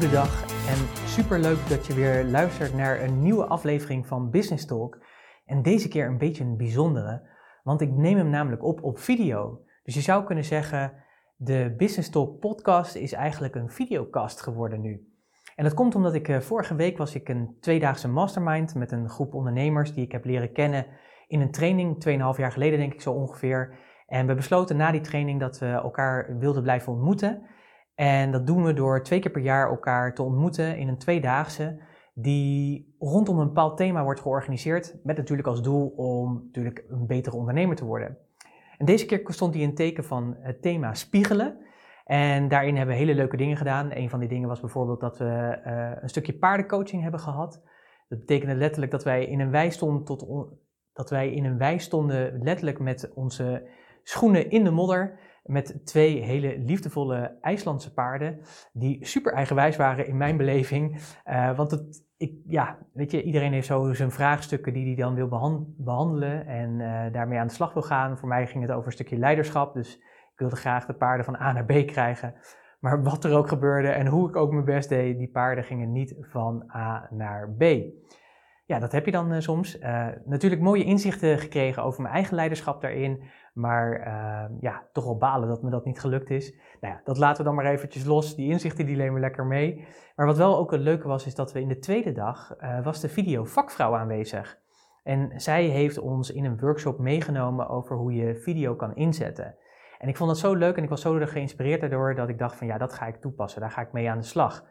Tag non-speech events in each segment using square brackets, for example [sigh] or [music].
goedendag en super leuk dat je weer luistert naar een nieuwe aflevering van Business Talk. En deze keer een beetje een bijzondere, want ik neem hem namelijk op op video. Dus je zou kunnen zeggen, de Business Talk podcast is eigenlijk een videocast geworden nu. En dat komt omdat ik eh, vorige week was ik een tweedaagse mastermind met een groep ondernemers die ik heb leren kennen in een training, 2,5 jaar geleden denk ik zo ongeveer. En we besloten na die training dat we elkaar wilden blijven ontmoeten. En dat doen we door twee keer per jaar elkaar te ontmoeten in een tweedaagse die rondom een bepaald thema wordt georganiseerd, met natuurlijk als doel om natuurlijk een betere ondernemer te worden. En deze keer stond hij in teken van het thema spiegelen. En daarin hebben we hele leuke dingen gedaan. Een van die dingen was bijvoorbeeld dat we uh, een stukje paardencoaching hebben gehad. Dat betekende letterlijk dat wij in een wei stonden, tot dat wij in een wei stonden letterlijk met onze schoenen in de modder met twee hele liefdevolle IJslandse paarden, die super eigenwijs waren in mijn beleving. Uh, want het, ik, ja, weet je, iedereen heeft zo zijn vraagstukken die hij dan wil behandelen en uh, daarmee aan de slag wil gaan. Voor mij ging het over een stukje leiderschap, dus ik wilde graag de paarden van A naar B krijgen. Maar wat er ook gebeurde en hoe ik ook mijn best deed, die paarden gingen niet van A naar B. Ja, dat heb je dan uh, soms. natuurlijk mooie inzichten gekregen over mijn eigen leiderschap daarin. Maar uh, ja, toch wel balen dat me dat niet gelukt is. Nou ja, dat laten we dan maar eventjes los. Die inzichten die nemen we lekker mee. Maar wat wel ook het leuke was, is dat we in de tweede dag uh, was de video vakvrouw aanwezig. En zij heeft ons in een workshop meegenomen over hoe je video kan inzetten. En ik vond dat zo leuk en ik was zo geïnspireerd daardoor dat ik dacht van ja, dat ga ik toepassen. Daar ga ik mee aan de slag.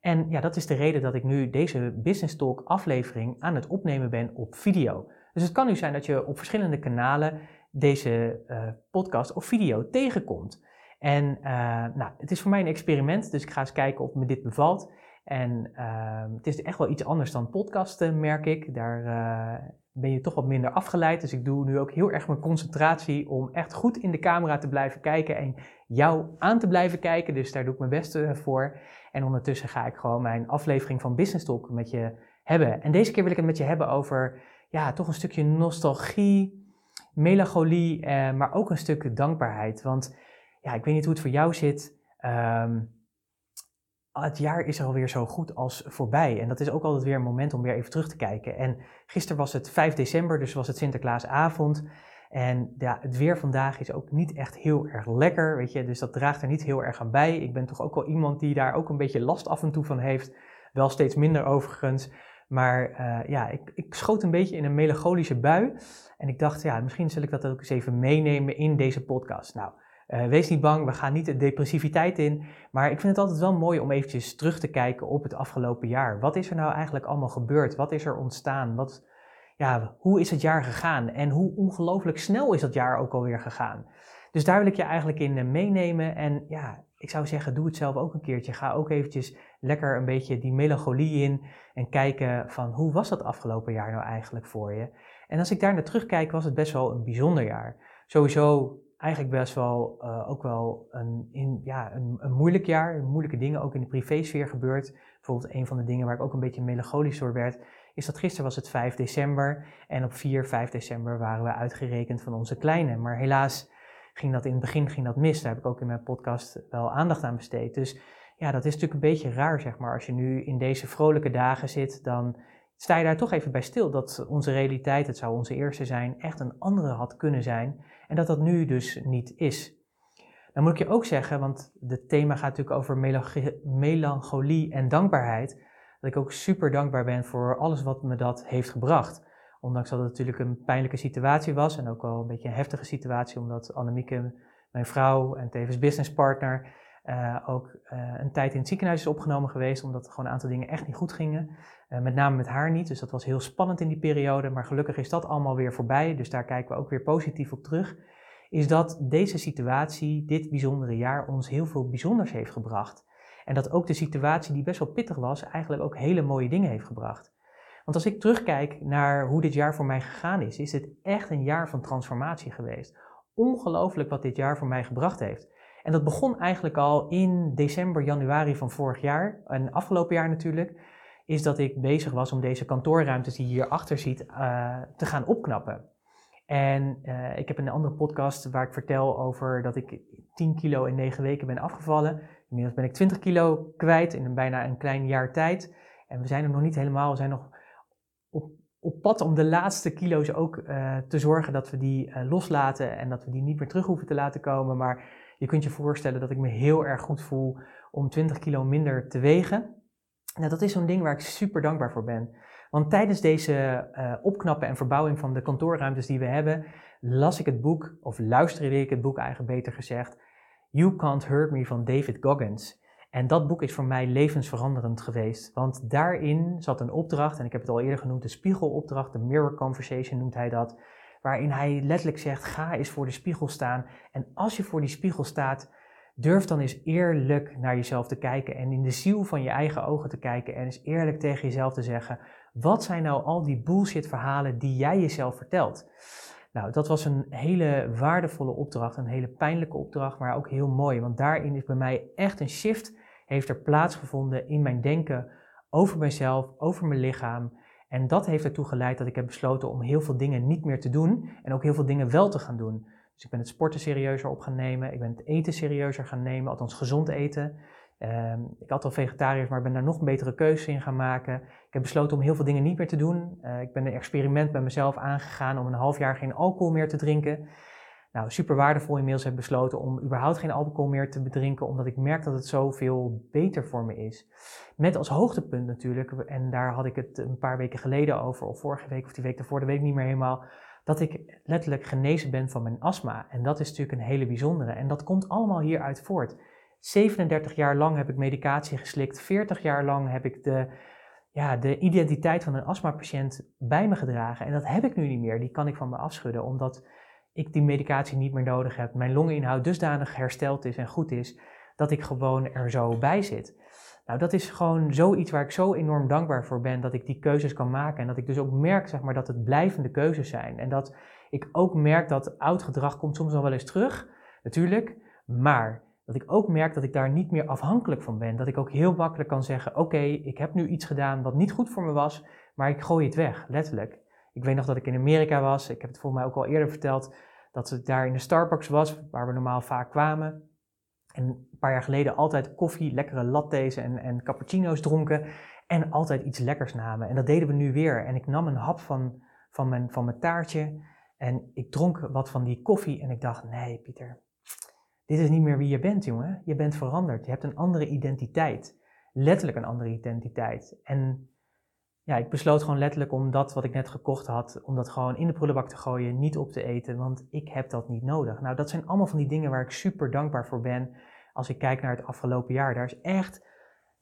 En ja, dat is de reden dat ik nu deze Business Talk aflevering aan het opnemen ben op video. Dus het kan nu zijn dat je op verschillende kanalen deze uh, podcast of video tegenkomt. En uh, nou, het is voor mij een experiment, dus ik ga eens kijken of me dit bevalt. En uh, het is echt wel iets anders dan podcasten, merk ik. Daar uh, ben je toch wat minder afgeleid. Dus ik doe nu ook heel erg mijn concentratie om echt goed in de camera te blijven kijken en jou aan te blijven kijken. Dus daar doe ik mijn best voor. En ondertussen ga ik gewoon mijn aflevering van Business Talk met je hebben. En deze keer wil ik het met je hebben over ja, toch een stukje nostalgie melancholie, eh, maar ook een stuk dankbaarheid. Want ja, ik weet niet hoe het voor jou zit. Um, het jaar is er alweer zo goed als voorbij. En dat is ook altijd weer een moment om weer even terug te kijken. En gisteren was het 5 december, dus was het Sinterklaasavond. En ja, het weer vandaag is ook niet echt heel erg lekker, weet je. Dus dat draagt er niet heel erg aan bij. Ik ben toch ook wel iemand die daar ook een beetje last af en toe van heeft. Wel steeds minder overigens. Maar uh, ja, ik, ik, schoot een beetje in een melancholische bui. En ik dacht, ja, misschien zal ik dat ook eens even meenemen in deze podcast. Nou, uh, wees niet bang, we gaan niet de depressiviteit in. Maar ik vind het altijd wel mooi om eventjes terug te kijken op het afgelopen jaar. Wat is er nou eigenlijk allemaal gebeurd? Wat is er ontstaan? Wat, ja, hoe is het jaar gegaan? En hoe ongelooflijk snel is dat jaar ook alweer gegaan? Dus daar wil ik je eigenlijk in eh, meenemen. En ja, ik zou zeggen, doe het zelf ook een keertje. Ga ook eventjes lekker een beetje die melancholie in en kijken van hoe was dat afgelopen jaar nou eigenlijk voor je. En als ik daar naar terugkijk, was het best wel een bijzonder jaar. Sowieso eigenlijk best wel uh, ook wel een, in, ja, een, een, moeilijk jaar. Moeilijke dingen ook in de privésfeer gebeurd. Bijvoorbeeld een van de dingen waar ik ook een beetje melancholisch door werd, is dat gisteren was het 5 december en op 4, 5 december waren we uitgerekend van onze kleine. Maar helaas ging dat in het begin ging dat mis. Daar heb ik ook in mijn podcast wel aandacht aan besteed. Dus ja, dat is natuurlijk een beetje raar, zeg maar. Als je nu in deze vrolijke dagen zit, dan sta je daar toch even bij stil dat onze realiteit, het zou onze eerste zijn, echt een andere had kunnen zijn. En dat dat nu dus niet is. Dan moet ik je ook zeggen, want het thema gaat natuurlijk over melancholie en dankbaarheid, dat ik ook super dankbaar ben voor alles wat me dat heeft gebracht. Ondanks dat het natuurlijk een pijnlijke situatie was en ook wel een beetje een heftige situatie, omdat Annemieke, mijn vrouw en tevens businesspartner, uh, ook uh, een tijd in het ziekenhuis is opgenomen geweest, omdat er gewoon een aantal dingen echt niet goed gingen. Uh, met name met haar niet, dus dat was heel spannend in die periode. Maar gelukkig is dat allemaal weer voorbij, dus daar kijken we ook weer positief op terug. Is dat deze situatie, dit bijzondere jaar, ons heel veel bijzonders heeft gebracht. En dat ook de situatie die best wel pittig was, eigenlijk ook hele mooie dingen heeft gebracht. Want als ik terugkijk naar hoe dit jaar voor mij gegaan is, is het echt een jaar van transformatie geweest. Ongelooflijk wat dit jaar voor mij gebracht heeft. En dat begon eigenlijk al in december, januari van vorig jaar, en afgelopen jaar natuurlijk, is dat ik bezig was om deze kantoorruimtes die je hierachter ziet uh, te gaan opknappen. En uh, ik heb een andere podcast waar ik vertel over dat ik 10 kilo in 9 weken ben afgevallen. Inmiddels ben ik 20 kilo kwijt in een, bijna een klein jaar tijd. En we zijn er nog niet helemaal, we zijn nog op, pad om de laatste kilo's ook uh, te zorgen dat we die uh, loslaten en dat we die niet meer terug hoeven te laten komen. Maar je kunt je voorstellen dat ik me heel erg goed voel om 20 kilo minder te wegen. Nou, dat is zo'n ding waar ik super dankbaar voor ben. Want tijdens deze uh, opknappen en verbouwing van de kantoorruimtes die we hebben, las ik het boek, of luisterde ik het boek eigenlijk beter gezegd, You Can't Hurt Me van David Goggins. En dat boek is voor mij levensveranderend geweest, want daarin zat een opdracht, en ik heb het al eerder genoemd, de spiegelopdracht, de mirror conversation noemt hij dat, waarin hij letterlijk zegt, ga eens voor de spiegel staan en als je voor die spiegel staat, durf dan eens eerlijk naar jezelf te kijken en in de ziel van je eigen ogen te kijken en eens eerlijk tegen jezelf te zeggen, wat zijn nou al die bullshit verhalen die jij jezelf vertelt? Nou, dat was een hele waardevolle opdracht, een hele pijnlijke opdracht, maar ook heel mooi. Want daarin is bij mij echt een shift, heeft er plaatsgevonden in mijn denken over mezelf, over mijn lichaam. En dat heeft ertoe geleid dat ik heb besloten om heel veel dingen niet meer te doen en ook heel veel dingen wel te gaan doen. Dus ik ben het sporten serieuzer op gaan nemen, ik ben het eten serieuzer gaan nemen, althans gezond eten. Ehm, ik had al vegetariër, maar ben daar nog een betere keuze in gaan maken. Ik heb besloten om heel veel dingen niet meer te doen. Uh, ik ben een experiment bij mezelf aangegaan om een half jaar geen alcohol meer te drinken. Nou, super waardevol inmiddels heb besloten om überhaupt geen alcohol meer te bedrinken, omdat ik merk dat het zoveel beter voor me is. Met als hoogtepunt natuurlijk, en daar had ik het een paar weken geleden over, of vorige week of die week daarvoor, dat weet ik niet meer helemaal, dat ik letterlijk genezen ben van mijn astma. En dat is natuurlijk een hele bijzondere. En dat komt allemaal hieruit voort. 37 jaar lang heb ik medicatie geslikt. 40 jaar lang heb ik de, ja, de identiteit van een astmapatiënt bij me gedragen. En dat heb ik nu niet meer. Die kan ik van me afschudden, omdat ik die medicatie niet meer nodig heb. Mijn longeninhoud dusdanig hersteld is en goed is, dat ik gewoon er zo bij zit. Nou, dat is gewoon zoiets waar ik zo enorm dankbaar voor ben dat ik die keuzes kan maken. En dat ik dus ook merk zeg maar, dat het blijvende keuzes zijn. En dat ik ook merk dat oud gedrag komt soms nog wel eens terug, natuurlijk. Maar dat ik ook merk dat ik daar niet meer afhankelijk van ben. Dat ik ook heel makkelijk kan zeggen: Oké, ik heb nu iets gedaan wat niet goed voor me was, maar ik gooi het weg, letterlijk. Ik weet nog dat ik in Amerika was. Ik heb het volgens mij ook al eerder verteld. Dat ik daar in de Starbucks was, waar we normaal vaak kwamen. En een paar jaar geleden altijd koffie, lekkere lattes en, en cappuccino's dronken. En altijd iets lekkers namen. En dat deden we nu weer. En ik nam een hap van, van, mijn, van mijn taartje. En ik dronk wat van die koffie. En ik dacht: Nee, Pieter, dit is niet meer wie je bent, jongen. Je bent veranderd. Je hebt een andere identiteit. Letterlijk een andere identiteit. En ja, ik besloot gewoon letterlijk om dat wat ik net gekocht had, om dat gewoon in de prullenbak te gooien, niet op te eten, want ik heb dat niet nodig. Nou, dat zijn allemaal van die dingen waar ik super dankbaar voor ben als ik kijk naar het afgelopen jaar. Daar is echt,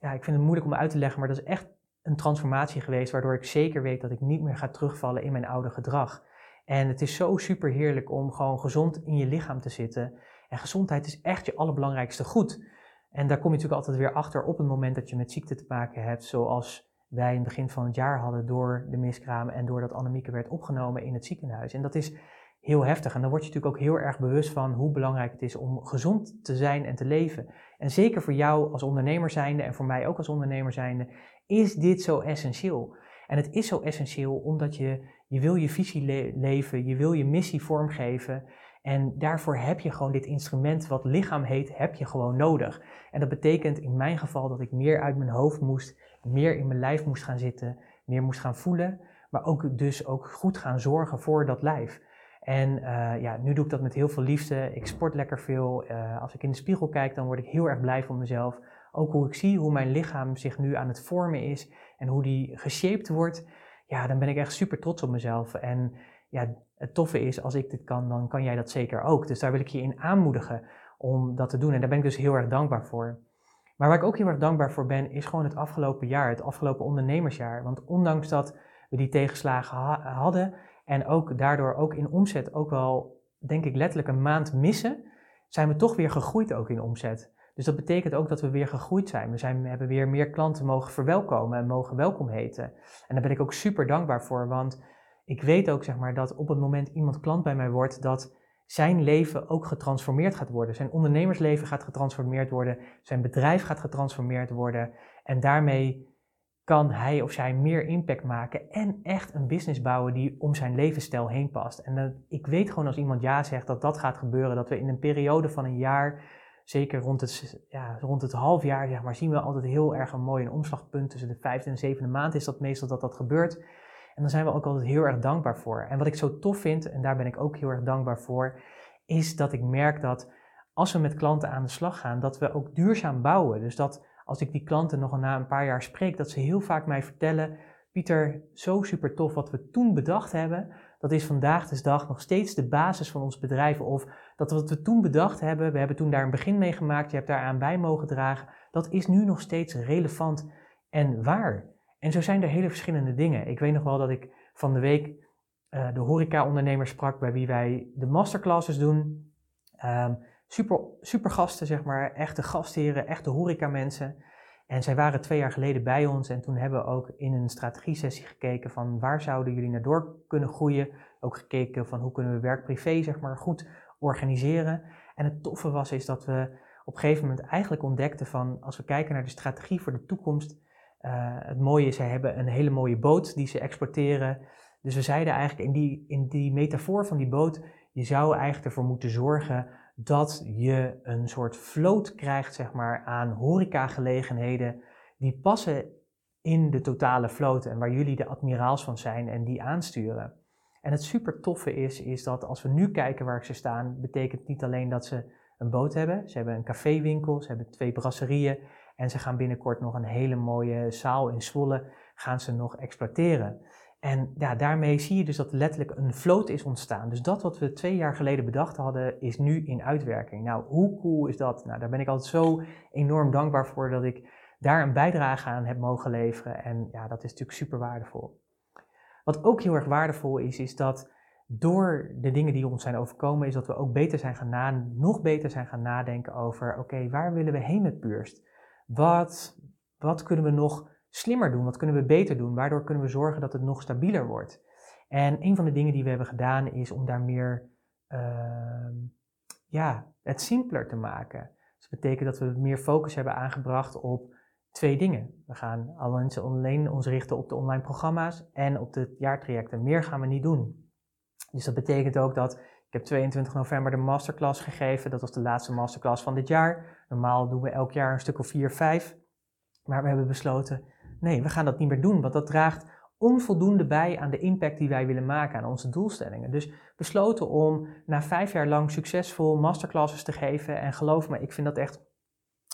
ja, ik vind het moeilijk om uit te leggen, maar dat is echt een transformatie geweest, waardoor ik zeker weet dat ik niet meer ga terugvallen in mijn oude gedrag. En het is zo super heerlijk om gewoon gezond in je lichaam te zitten. En gezondheid is echt je allerbelangrijkste goed. En daar kom je natuurlijk altijd weer achter op het moment dat je met ziekte te maken hebt, zoals wij in het begin van het jaar hadden door de miskraam en doordat Annemieke werd opgenomen in het ziekenhuis. En dat is heel heftig. En dan word je natuurlijk ook heel erg bewust van hoe belangrijk het is om gezond te zijn en te leven. En zeker voor jou als ondernemer zijnde en voor mij ook als ondernemer zijnde, is dit zo essentieel. En het is zo essentieel omdat je, je wil je visie leven, je wil je missie vormgeven. En daarvoor heb je gewoon dit instrument, wat lichaam heet, heb je gewoon nodig. En dat betekent in mijn geval dat ik meer uit mijn hoofd moest, meer in mijn lijf moest gaan zitten, meer moest gaan voelen, maar ook dus ook goed gaan zorgen voor dat lijf. En uh, ja, nu doe ik dat met heel veel liefde. Ik sport lekker veel. Uh, als ik in de spiegel kijk, dan word ik heel erg blij van mezelf. Ook hoe ik zie hoe mijn lichaam zich nu aan het vormen is en hoe die geshaped wordt. Ja, dan ben ik echt super trots op mezelf. En ja, het toffe is, als ik dit kan, dan kan jij dat zeker ook. Dus daar wil ik je in aanmoedigen om dat te doen. En daar ben ik dus heel erg dankbaar voor. Maar waar ik ook heel erg dankbaar voor ben, is gewoon het afgelopen jaar, het afgelopen ondernemersjaar. Want ondanks dat we die tegenslagen hadden en ook daardoor ook in omzet ook wel, denk ik, letterlijk een maand missen, zijn we toch weer gegroeid ook in omzet. Dus dat betekent ook dat we weer gegroeid zijn. We, zijn, hebben weer meer klanten mogen verwelkomen en mogen welkom heten. En daar ben ik ook super dankbaar voor, want ik weet ook zeg maar, dat op het moment iemand klant bij mij wordt, dat zijn leven ook getransformeerd gaat worden. Zijn ondernemersleven gaat getransformeerd worden, zijn bedrijf gaat getransformeerd worden. En daarmee kan hij of zij meer impact maken en echt een business bouwen die om zijn levensstijl heen past. En ik weet gewoon als iemand ja zegt dat dat gaat gebeuren, dat we in een periode van een jaar zeker rond het, ja, rond het half jaar, zeg maar, zien we altijd heel erg een mooi omslagpunt. Tussen de vijfde en zevende maand is dat meestal dat dat gebeurt. En daar zijn we ook altijd heel erg dankbaar voor. En wat ik zo tof vind, en daar ben ik ook heel erg dankbaar voor, is dat ik merk dat als we met klanten aan de slag gaan, dat we ook duurzaam bouwen. Dus dat als ik die klanten nog na een paar jaar spreek, dat ze heel vaak mij vertellen: Pieter, zo super tof wat we toen bedacht hebben. Dat is vandaag de dag nog steeds de basis van ons bedrijf. Of dat wat we toen bedacht hebben, we hebben toen daar een begin mee gemaakt, je hebt daaraan bij mogen dragen. Dat is nu nog steeds relevant en waar. En zo zijn er hele verschillende dingen. Ik weet nog wel dat ik van de week uh, de horeca-ondernemer sprak bij wie wij de masterclasses doen. Um, super, super gasten, zeg maar, echte gastheren, echte horeca-mensen. En zij waren twee jaar geleden bij ons en toen hebben we ook in een strategie-sessie gekeken van waar zouden jullie naar door kunnen groeien. Ook gekeken van hoe kunnen we werk-privé zeg maar goed organiseren. En het toffe was is dat we op een gegeven moment eigenlijk ontdekten van als we kijken naar de strategie voor de toekomst. Uh, het mooie is, zij hebben een hele mooie boot die ze exporteren. Dus we zeiden eigenlijk in die, in die metafoor van die boot, je zou eigenlijk ervoor moeten zorgen dat je een soort vloot krijgt zeg maar, aan horecagelegenheden die passen in de totale vloot en waar jullie de admiraals van zijn en die aansturen. En het super toffe is, is dat als we nu kijken waar ze staan, betekent niet alleen dat ze een boot hebben, ze hebben een caféwinkel, ze hebben twee brasserieën en ze gaan binnenkort nog een hele mooie zaal in Zwolle gaan ze nog exploiteren. En ja, daarmee zie je dus dat letterlijk een vloot is ontstaan. Dus dat wat we twee jaar geleden bedacht hadden, is nu in uitwerking. Nou, hoe cool is dat? Nou, daar ben ik altijd zo enorm dankbaar voor dat ik daar een bijdrage aan heb mogen leveren. En ja, dat is natuurlijk super waardevol. Wat ook heel erg waardevol is, is dat door de dingen die ons zijn overkomen, is dat we ook beter zijn gaan nog beter zijn gaan nadenken over, oké, waar willen we heen met Puurst? Wat, wat kunnen we nog slimmer doen? Wat kunnen we beter doen? Waardoor kunnen we zorgen dat het nog stabieler wordt? En een van de dingen die we hebben gedaan is om daar meer, uh, ja, het simpeler te maken. Dus dat betekent dat we meer focus hebben aangebracht op twee dingen. We gaan alleen ons richten op de online programma's en op de jaartrajecten. Meer gaan we niet doen. Dus dat betekent ook dat heb 22 november de masterclass gegeven. Dat was de laatste masterclass van dit jaar. Normaal doen we elk jaar een stuk of 4, 5. Maar we hebben besloten, Nee, we gaan dat niet meer doen, want dat draagt onvoldoende bij aan de impact die wij willen maken aan onze doelstellingen. Dus besloten om na vijf jaar lang succesvol masterclasses te geven. En geloof me, ik vind dat echt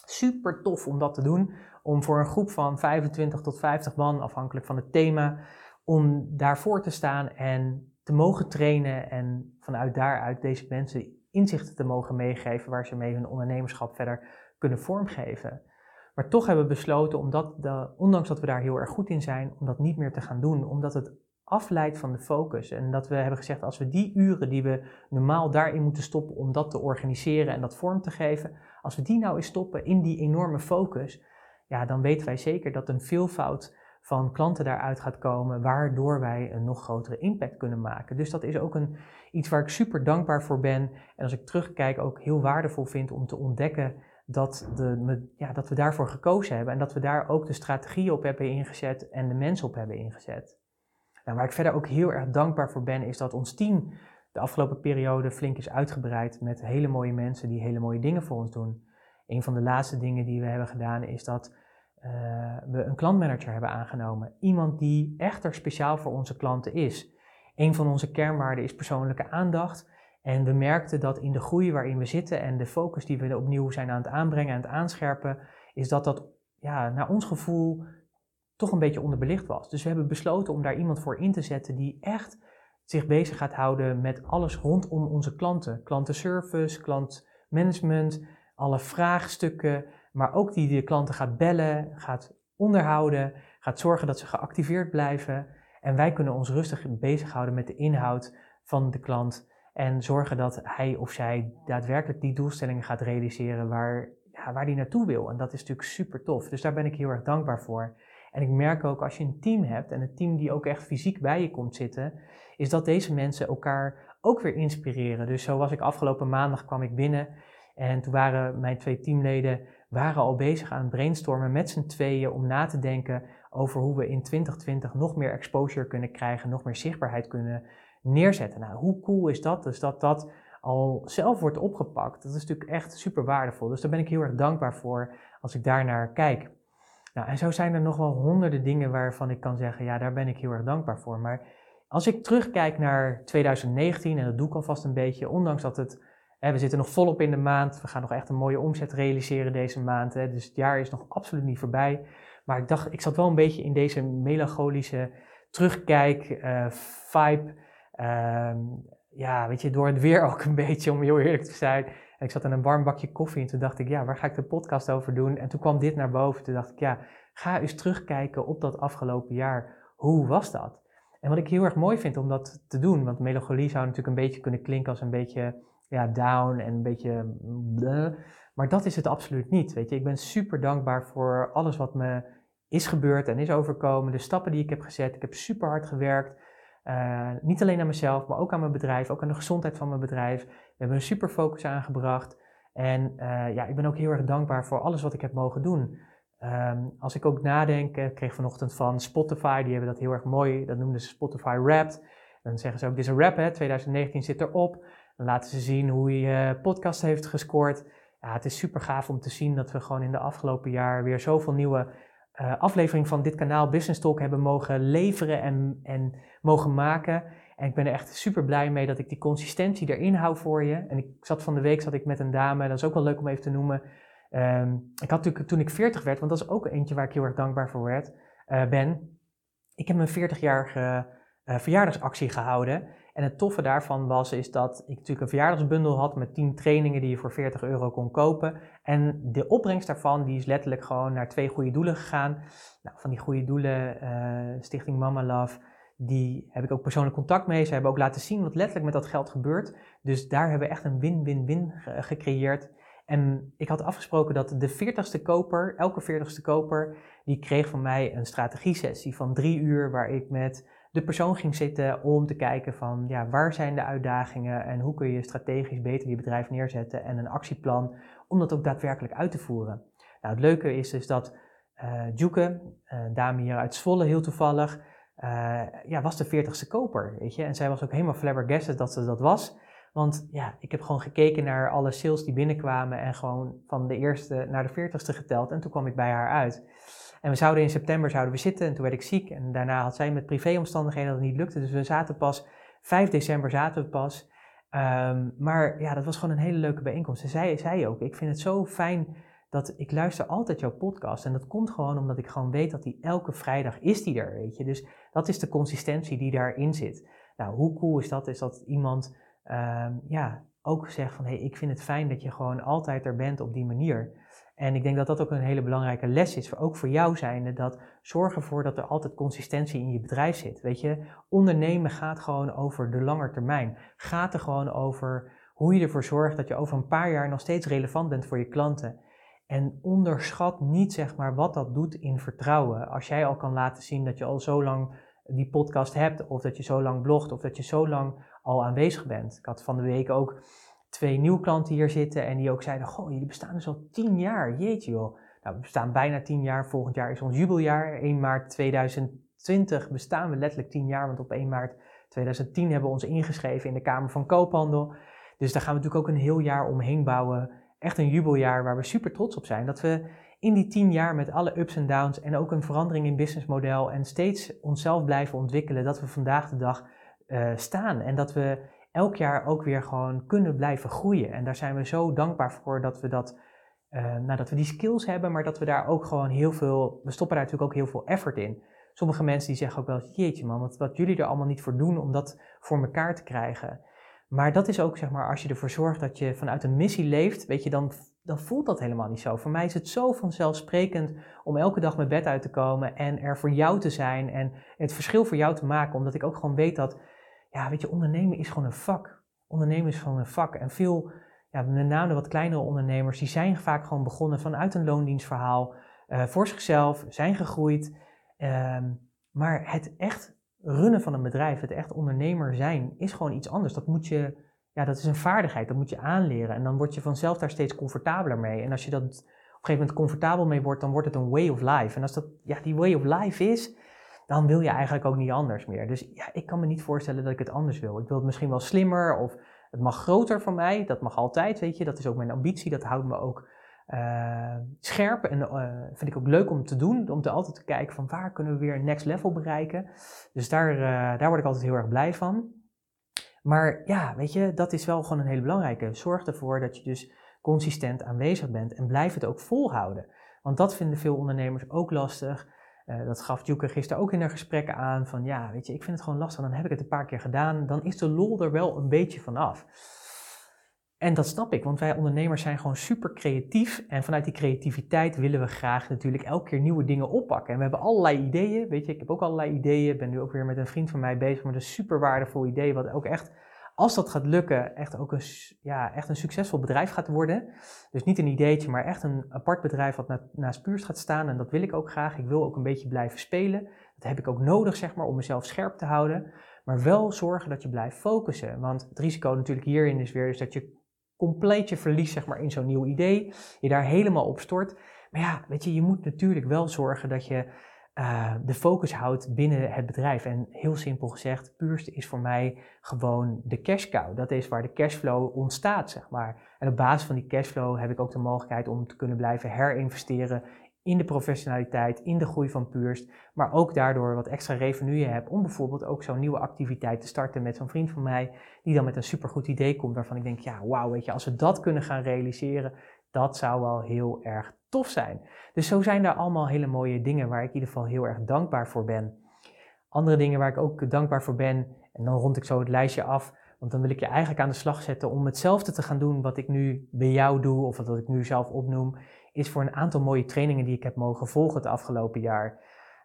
super tof om dat te doen. Om voor een groep van 25 tot 50 man, afhankelijk van het thema, om daarvoor te staan en te mogen trainen en vanuit daaruit deze mensen inzichten te mogen meegeven waar ze mee hun ondernemerschap verder kunnen vormgeven. Maar toch hebben we besloten, omdat ondanks dat we daar heel erg goed in zijn, om dat niet meer te gaan doen. Omdat het afleidt van de focus. En dat we hebben gezegd, als we die uren die we normaal daarin moeten stoppen om dat te organiseren en dat vorm te geven, als we die nou eens stoppen in die enorme focus, ja, dan weten wij zeker dat een veelvoud van klanten daaruit gaat komen, waardoor wij een nog grotere impact kunnen maken. Dus dat is ook een, iets waar ik super dankbaar voor ben. En als ik terugkijk, ook heel waardevol vind om te ontdekken dat, de, ja, dat we daarvoor gekozen hebben en dat we daar ook de strategie op hebben ingezet en de mensen op hebben ingezet. Nou, waar ik verder ook heel erg dankbaar voor ben, is dat ons team de afgelopen periode flink is uitgebreid met hele mooie mensen die hele mooie dingen voor ons doen. Een van de laatste dingen die we hebben gedaan is dat uh, we een klantmanager hebben aangenomen. Iemand die echter speciaal voor onze klanten is. Een van onze kernwaarden is persoonlijke aandacht. En we merkten dat in de groei waarin we zitten en de focus die we opnieuw zijn aan het aanbrengen en het aanscherpen, is dat dat ja, naar ons gevoel toch een beetje onderbelicht was. Dus we hebben besloten om daar iemand voor in te zetten die echt zich bezig gaat houden met alles rondom onze klanten. Klantenservice, klantmanagement, alle vraagstukken, maar ook die de klanten gaat bellen, gaat onderhouden, gaat zorgen dat ze geactiveerd blijven. En wij kunnen ons rustig bezighouden met de inhoud van de klant en zorgen dat hij of zij daadwerkelijk die doelstellingen gaat realiseren waar, ja, waar die naartoe wil. En dat is natuurlijk super tof. Dus daar ben ik heel erg dankbaar voor. En ik merk ook als je een team hebt en een team die ook echt fysiek bij je komt zitten, is dat deze mensen elkaar ook weer inspireren. Dus zo was ik afgelopen maandag kwam ik binnen en toen waren mijn twee teamleden waren al bezig aan het brainstormen met z'n tweeën om na te denken over hoe we in 2020 nog meer exposure kunnen krijgen, nog meer zichtbaarheid kunnen neerzetten. Nou, hoe cool is dat? Dus dat dat al zelf wordt opgepakt. Dat is natuurlijk echt super waardevol. Dus daar ben ik heel erg dankbaar voor als ik daar naar kijk. Nou, en zo zijn er nog wel honderden dingen waarvan ik kan zeggen, ja, daar ben ik heel erg dankbaar voor. Maar als ik terugkijk naar 2019, en dat doe ik alvast een beetje, ondanks dat het, we zitten nog volop in de maand, we gaan nog echt een mooie omzet realiseren deze maand, dus het jaar is nog absoluut niet voorbij. Maar ik dacht, ik zat wel een beetje in deze melancholische terugkijk, uh, vibe. Uh, ja, weet je, door het weer [laughs] ook een beetje, om heel eerlijk te zijn. En ik zat in een warm bakje koffie en toen dacht ik, ja, waar ga ik de podcast over doen? En toen kwam dit naar boven. Toen dacht ik, ja, ga eens terugkijken op dat afgelopen jaar. Hoe was dat? En wat ik heel erg mooi vind om dat te doen, want melancholie zou natuurlijk een beetje kunnen klinken als een beetje ja, down en een beetje maar dat is het absoluut niet. Weet je, ik ben super dankbaar voor alles wat me is gebeurd en is overkomen, de stappen die ik heb gezet. Ik heb super hard gewerkt. Uh, niet alleen aan mezelf, maar ook aan mijn bedrijf, ook aan de gezondheid van mijn bedrijf. We hebben een super focus aangebracht. En uh, ja, ik ben ook heel erg dankbaar voor alles wat ik heb mogen doen. Um, als ik ook nadenk, ik kreeg vanochtend van Spotify, die hebben dat heel erg mooi, dat noemden ze Spotify Wrapped. Dan zeggen ze ook, dit is een rap, hè, 2019 zit erop. Laten ze zien hoe je podcast heeft gescoord. Ja, het is super gaaf om te zien dat we gewoon in de afgelopen jaar weer zoveel nieuwe uh, afleveringen van dit kanaal Business Talk hebben mogen leveren en, en mogen maken. En ik ben er echt super blij mee dat ik die consistentie erin hou voor je. En ik zat van de week zat ik met een dame, dat is ook wel leuk om even te noemen. Um, ik had natuurlijk toen ik 40 werd, want dat is ook eentje waar ik heel erg dankbaar voor werd, uh, ben. Ik heb mijn 40-jarige uh, verjaardagsactie gehouden. En het toffe daarvan was is dat ik natuurlijk een verjaardagsbundel had met 10 trainingen die je voor 40 euro kon kopen. En de opbrengst daarvan die is letterlijk gewoon naar twee goede doelen gegaan. Nou, van die goede doelen, uh, Stichting Mama Love, die heb ik ook persoonlijk contact mee. Ze hebben ook laten zien wat letterlijk met dat geld gebeurt. Dus daar hebben we echt een win-win-win gecreëerd. En ik had afgesproken dat de 40ste koper, elke 40ste koper, die kreeg van mij een strategie-sessie van drie uur waar ik met de persoon ging zitten om te kijken van ja, waar zijn de uitdagingen en hoe kun je strategisch beter je bedrijf neerzetten en een actieplan om dat ook daadwerkelijk uit te voeren. Nou, het leuke is dus dat uh, Juke, een dame hier uit Zwolle heel toevallig, uh, ja, was de 40ste koper, weet je. En zij was ook helemaal flabbergasted dat ze dat was. Want ja, ik heb gewoon gekeken naar alle sales die binnenkwamen en gewoon van de eerste naar de 40ste geteld en toen kwam ik bij haar uit. En we zouden in september zouden we zitten en toen werd ik ziek. En daarna had zij met privéomstandigheden dat het niet lukte. Dus we zaten pas, 5 december zaten we pas. Um, maar ja, dat was gewoon een hele leuke bijeenkomst. En zij zei ook, ik vind het zo fijn dat ik luister altijd jouw podcast. En dat komt gewoon omdat ik gewoon weet dat die elke vrijdag is die er, weet je. Dus dat is de consistentie die daarin zit. Nou, hoe cool is dat? Is dat iemand um, ja, ook zegt van, hé, hey, ik vind het fijn dat je gewoon altijd er bent op die manier. En ik denk dat dat ook een hele belangrijke les is, ook voor jou zijnde, dat zorg ervoor dat er altijd consistentie in je bedrijf zit. Weet je, ondernemen gaat gewoon over de lange termijn. Gaat er gewoon over hoe je ervoor zorgt dat je over een paar jaar nog steeds relevant bent voor je klanten. En onderschat niet zeg maar wat dat doet in vertrouwen. Als jij al kan laten zien dat je al zo lang die podcast hebt, of dat je zo lang blogt, of dat je zo lang al aanwezig bent. Ik had van de week ook twee nieuwe klanten hier zitten en die ook zeiden, goh, jullie bestaan dus al tien jaar, jeetje joh. Nou, we bestaan bijna tien jaar, volgend jaar is ons jubeljaar. 1 maart 2020 bestaan we letterlijk tien jaar, want op 1 maart 2010 hebben we ons ingeschreven in de Kamer van Koophandel. Dus daar gaan we natuurlijk ook een heel jaar omheen bouwen. Echt een jubeljaar waar we super trots op zijn. Dat we in die tien jaar met alle ups en downs en ook een verandering in businessmodel en steeds onszelf blijven ontwikkelen, dat we vandaag de dag uh, staan. En dat we elk jaar ook weer gewoon kunnen blijven groeien. En daar zijn we zo dankbaar voor dat we dat, uh, nou, dat we die skills hebben, maar dat we daar ook gewoon heel veel, we stoppen daar natuurlijk ook heel veel effort in. Sommige mensen die zeggen ook wel, jeetje man, wat, wat jullie er allemaal niet voor doen om dat voor elkaar te krijgen. Maar dat is ook, zeg maar, als je ervoor zorgt dat je vanuit een missie leeft, weet je, dan, dan voelt dat helemaal niet zo. Voor mij is het zo vanzelfsprekend om elke dag mijn bed uit te komen en er voor jou te zijn en het verschil voor jou te maken, omdat ik ook gewoon weet dat ja, weet je, ondernemen is gewoon een vak. Ondernemen is gewoon een vak. En veel, ja, met name de wat kleinere ondernemers, die zijn vaak gewoon begonnen vanuit een loondienstverhaal, uh, voor zichzelf, zijn gegroeid. Um, maar het echt runnen van een bedrijf, het echt ondernemer zijn, is gewoon iets anders. Dat moet je, ja, dat is een vaardigheid, dat moet je aanleren. En dan word je vanzelf daar steeds comfortabeler mee. En als je dat op een gegeven moment comfortabel mee wordt, dan wordt het een way of life. En als dat ja, die way of life is, dan wil je eigenlijk ook niet anders meer. Dus ja, ik kan me niet voorstellen dat ik het anders wil. Ik wil het misschien wel slimmer of Het mag groter van mij, dat mag altijd, weet je. Dat is ook mijn ambitie, dat houdt me ook uh, scherp en uh, vind ik ook leuk om te doen. Om te altijd te kijken van waar kunnen we weer next level bereiken. Dus daar, uh, daar word ik altijd heel erg blij van. Maar ja, weet je, dat is wel gewoon een hele belangrijke. Zorg ervoor dat je dus consistent aanwezig bent en blijf het ook volhouden. Want dat vinden veel ondernemers ook lastig. Dat gaf Juke gisteren ook in haar gesprekken aan. Van ja, weet je, ik vind het gewoon lastig. Dan heb ik het een paar keer gedaan. Dan is de lol er wel een beetje vanaf. En dat snap ik, want wij ondernemers zijn gewoon super creatief. En vanuit die creativiteit willen we graag natuurlijk elke keer nieuwe dingen oppakken. En we hebben allerlei ideeën. Weet je, ik heb ook allerlei ideeën. Ik ben nu ook weer met een vriend van mij bezig met een super waardevol idee. Wat ook echt, als dat gaat lukken, echt ook een, ja, echt een succesvol bedrijf gaat worden. Dus niet een ideetje, maar echt een apart bedrijf wat na, naast Puurst gaat staan. En dat wil ik ook graag. Ik wil ook een beetje blijven spelen. Dat heb ik ook nodig, zeg maar, om mezelf scherp te houden. Maar wel zorgen dat je blijft focussen. Want het risico natuurlijk hierin is weer is dat je compleet je verlies zeg maar, in zo'n nieuw idee, je daar helemaal op stort. Maar ja, weet je, je moet natuurlijk wel zorgen dat je uh, de focus houdt binnen het bedrijf. En heel simpel gezegd, puurste is voor mij gewoon de cash cow. Dat is waar de cashflow ontstaat, zeg maar. En op basis van die cashflow heb ik ook de mogelijkheid om te kunnen blijven herinvesteren in de professionaliteit, in de groei van Puurst, maar ook daardoor wat extra revenue hebt om bijvoorbeeld ook zo'n nieuwe activiteit te starten met zo'n vriend van mij, die dan met een supergoed idee komt waarvan ik denk, ja, wauw, weet je, als we dat kunnen gaan realiseren, dat zou wel heel erg tof zijn. Dus zo zijn er allemaal hele mooie dingen waar ik in ieder geval heel erg dankbaar voor ben. Andere dingen waar ik ook dankbaar voor ben, en dan rond ik zo het lijstje af, want dan wil ik je eigenlijk aan de slag zetten om hetzelfde te gaan doen wat ik nu bij jou doe, of wat ik nu zelf opnoem, is voor een aantal mooie trainingen die ik heb mogen volgen het afgelopen jaar.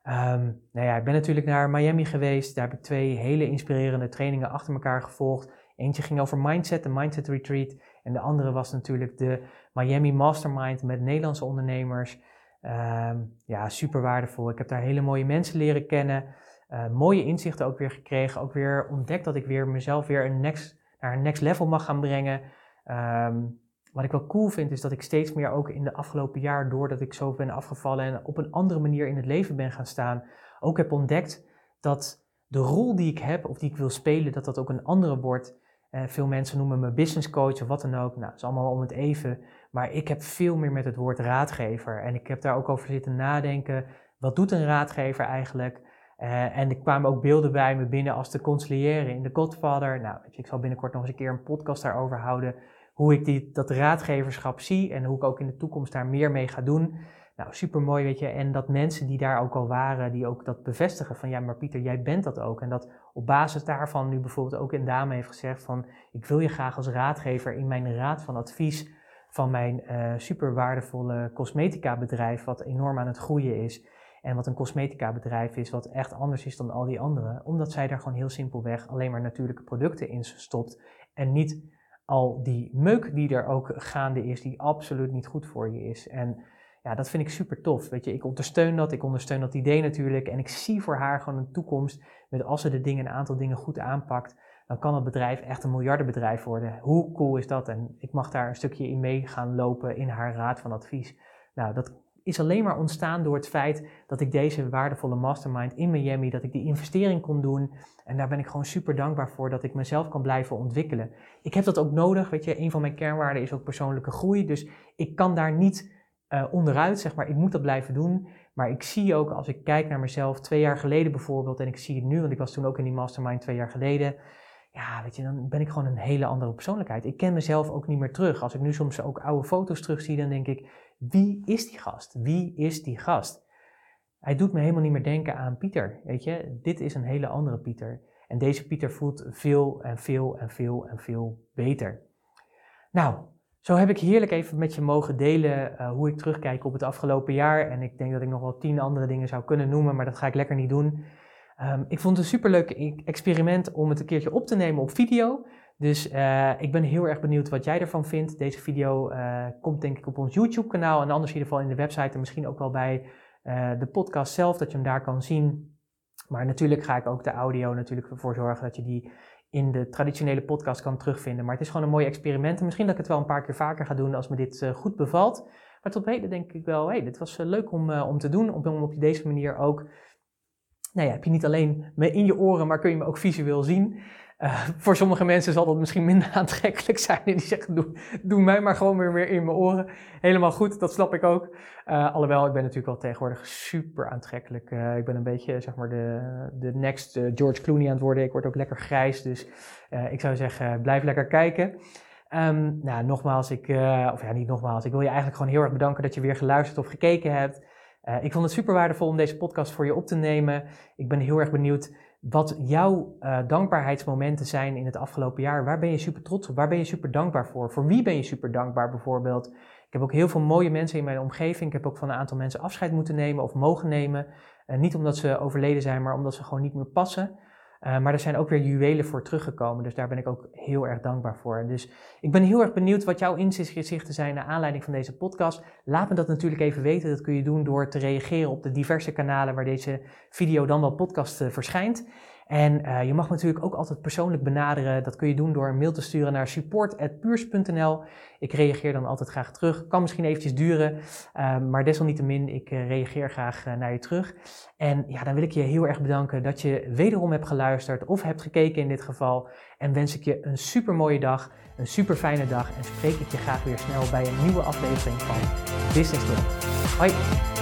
Um, nou ja, ik ben natuurlijk naar Miami geweest. Daar heb ik twee hele inspirerende trainingen achter elkaar gevolgd. Eentje ging over mindset, de Mindset Retreat. En de andere was natuurlijk de Miami Mastermind met Nederlandse ondernemers. Um, ja, super waardevol. Ik heb daar hele mooie mensen leren kennen. Uh, mooie inzichten ook weer gekregen. Ook weer ontdekt dat ik weer mezelf weer een next, naar een next level mag gaan brengen. Um, wat ik wel cool vind is dat ik steeds meer ook in de afgelopen jaar, doordat ik zo ben afgevallen en op een andere manier in het leven ben gaan staan, ook heb ontdekt dat de rol die ik heb of die ik wil spelen, dat dat ook een andere wordt. Eh, veel mensen noemen me business coach of wat dan ook. Nou, het is allemaal om het even. Maar ik heb veel meer met het woord raadgever. En ik heb daar ook over zitten nadenken. Wat doet een raadgever eigenlijk? Uh, en er kwamen ook beelden bij me binnen als de conciliëren in The Godfather. Nou, ik zal binnenkort nog eens een keer een podcast daarover houden hoe ik die, dat raadgeverschap zie en hoe ik ook in de toekomst daar meer mee ga doen. Nou, super mooi, weet je. En dat mensen die daar ook al waren, die ook dat bevestigen van ja, maar Pieter, jij bent dat ook. En dat op basis daarvan nu bijvoorbeeld ook een dame heeft gezegd van ik wil je graag als raadgever in mijn raad van advies van mijn uh, super waardevolle cosmetica bedrijf, wat enorm aan het groeien is. En wat een cosmetica bedrijf is, wat echt anders is dan al die anderen. Omdat zij daar gewoon heel simpelweg alleen maar natuurlijke producten in stopt. En niet al die meuk die er ook gaande is, die absoluut niet goed voor je is. En ja, dat vind ik super tof. Weet je, ik ondersteun dat, ik ondersteun dat idee natuurlijk. En ik zie voor haar gewoon een toekomst met als ze de dingen, een aantal dingen goed aanpakt, dan kan het bedrijf echt een miljardenbedrijf worden. Hoe cool is dat? En ik mag daar een stukje in mee gaan lopen in haar raad van advies. Nou, dat is alleen maar ontstaan door het feit dat ik deze waardevolle mastermind in Miami, dat ik die investering kon doen. En daar ben ik gewoon super dankbaar voor dat ik mezelf kan blijven ontwikkelen. Ik heb dat ook nodig, weet je, een van mijn kernwaarden is ook persoonlijke groei. Dus ik kan daar niet uh, onderuit, zeg maar, ik moet dat blijven doen. Maar ik zie ook, als ik kijk naar mezelf twee jaar geleden bijvoorbeeld, en ik zie het nu, want ik was toen ook in die mastermind twee jaar geleden. Ja, weet je, dan ben ik gewoon een hele andere persoonlijkheid. Ik ken mezelf ook niet meer terug. Als ik nu soms ook oude foto's terugzie, dan denk ik, wie is die gast? Wie is die gast? Hij doet me helemaal niet meer denken aan Pieter. Weet je, dit is een hele andere Pieter. En deze Pieter voelt veel en veel en veel en veel beter. Nou, zo heb ik heerlijk even met je mogen delen uh, hoe ik terugkijk op het afgelopen jaar. En ik denk dat ik nog wel tien andere dingen zou kunnen noemen, maar dat ga ik lekker niet doen. Um, ik vond het een superleuk experiment om het een keertje op te nemen op video. Dus uh, ik ben heel erg benieuwd wat jij ervan vindt. Deze video uh, komt denk ik op ons YouTube kanaal en anders in ieder geval in de website en misschien ook wel bij uh, de podcast zelf, dat je hem daar kan zien. Maar natuurlijk ga ik ook de audio natuurlijk ervoor zorgen dat je die in de traditionele podcast kan terugvinden. Maar het is gewoon een mooi experiment en misschien dat ik het wel een paar keer vaker ga doen als me dit goed bevalt. Maar tot heden denk ik wel, hey, dit was leuk om, om te doen, om op deze manier ook nou ja, heb je niet alleen me in je oren, maar kun je me ook visueel zien. voor sommige mensen zal dat misschien minder [laughs] aantrekkelijk zijn. En die zeggen, doe, doe mij maar gewoon weer, weer in mijn oren. Helemaal goed, dat snap ik ook. Uh, alhoewel, ik ben natuurlijk wel tegenwoordig super aantrekkelijk. Uh, ik ben een beetje, zeg maar, de, de next George Clooney aan het worden. Ik word ook lekker grijs, dus ik zou zeggen, blijf lekker kijken. Um, nou, nogmaals, ik, of ja, niet nogmaals, ik wil je eigenlijk gewoon heel erg bedanken dat je weer geluisterd of gekeken hebt. Ik vond het super waardevol om deze podcast voor je op te nemen. Ik ben heel erg benieuwd wat jouw uh, dankbaarheidsmomenten zijn in het afgelopen jaar. Waar ben je super trots op? Waar ben je super dankbaar voor? Voor wie ben je super dankbaar bijvoorbeeld? Ik heb ook heel veel mooie mensen in mijn omgeving. Ik heb ook van een aantal mensen afscheid moeten nemen of mogen nemen. Uh, niet omdat ze overleden zijn, maar omdat ze gewoon niet meer passen. Uh, maar er zijn ook weer juwelen voor teruggekomen. Dus daar ben ik ook heel erg dankbaar voor. Dus ik ben heel erg benieuwd wat jouw inzichten zijn naar aanleiding van deze podcast. Laat me dat natuurlijk even weten. Dat kun je doen door te reageren op de diverse kanalen waar deze video dan wel podcast uh, verschijnt. En uh, je mag natuurlijk ook altijd persoonlijk benaderen. Dat kun je doen door een mail te sturen naar support.puurs.nl. Ik reageer dan altijd graag terug. Kan misschien eventjes duren, uh, maar desalniettemin, ik uh, reageer graag naar je terug. En ja, dan wil ik je heel erg bedanken dat je wederom hebt geluisterd of hebt gekeken in dit geval. En wens ik je een super mooie dag, een super fijne dag. En spreek ik je graag weer snel bij een nieuwe aflevering van Business Talk. Hoi!